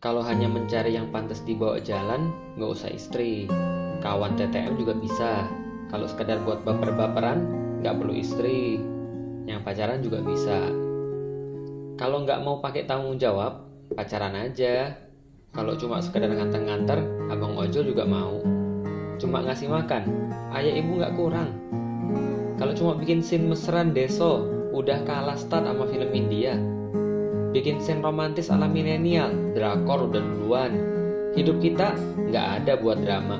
Kalau hanya mencari yang pantas dibawa jalan, nggak usah istri. Kawan TTM juga bisa. Kalau sekedar buat baper-baperan, nggak perlu istri. Yang pacaran juga bisa. Kalau nggak mau pakai tanggung jawab, pacaran aja. Kalau cuma sekedar nganter-nganter, abang ojol juga mau. Cuma ngasih makan, ayah ibu nggak kurang. Kalau cuma bikin scene mesran deso, udah kalah start sama film India bikin scene romantis ala milenial, drakor udah duluan. Hidup kita nggak ada buat drama.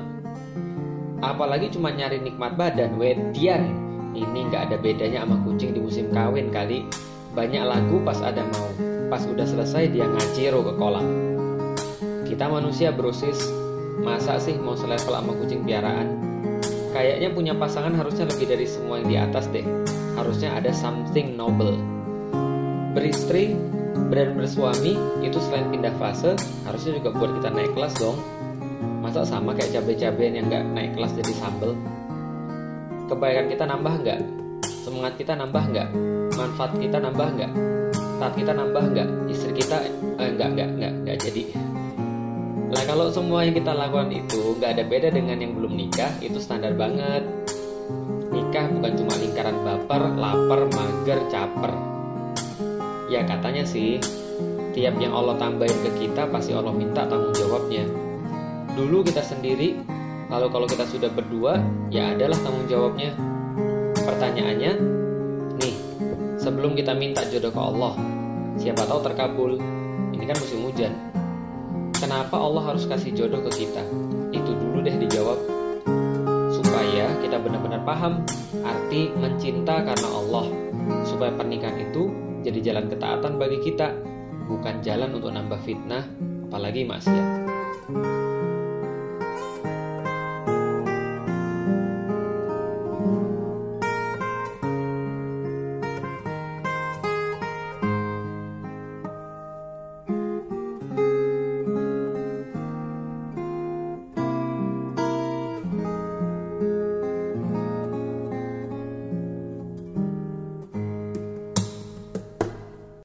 Apalagi cuma nyari nikmat badan, wedian. Ini nggak ada bedanya sama kucing di musim kawin kali. Banyak lagu pas ada mau, pas udah selesai dia ngaciro ke kolam. Kita manusia brosis, masa sih mau selevel sama kucing piaraan? Kayaknya punya pasangan harusnya lebih dari semua yang di atas deh. Harusnya ada something noble. Beristri Brand bersuami itu selain pindah fase harusnya juga buat kita naik kelas dong. Masa sama kayak cabai-cabean yang nggak naik kelas jadi sambel? Kebaikan kita nambah nggak? Semangat kita nambah nggak? Manfaat kita nambah nggak? Saat kita nambah nggak? Istri kita eh, nggak nggak nggak nggak jadi. Lah kalau semua yang kita lakukan itu nggak ada beda dengan yang belum nikah itu standar banget. Nikah bukan cuma lingkaran baper lapar mager caper Ya katanya sih, tiap yang Allah tambahin ke kita pasti Allah minta tanggung jawabnya. Dulu kita sendiri, lalu kalau kita sudah berdua, ya adalah tanggung jawabnya. Pertanyaannya, nih, sebelum kita minta jodoh ke Allah, siapa tahu terkabul. Ini kan musim hujan. Kenapa Allah harus kasih jodoh ke kita? Itu dulu deh dijawab. Supaya kita benar-benar paham arti mencinta karena Allah. Supaya pernikahan itu jadi jalan ketaatan bagi kita, bukan jalan untuk nambah fitnah, apalagi maksiat.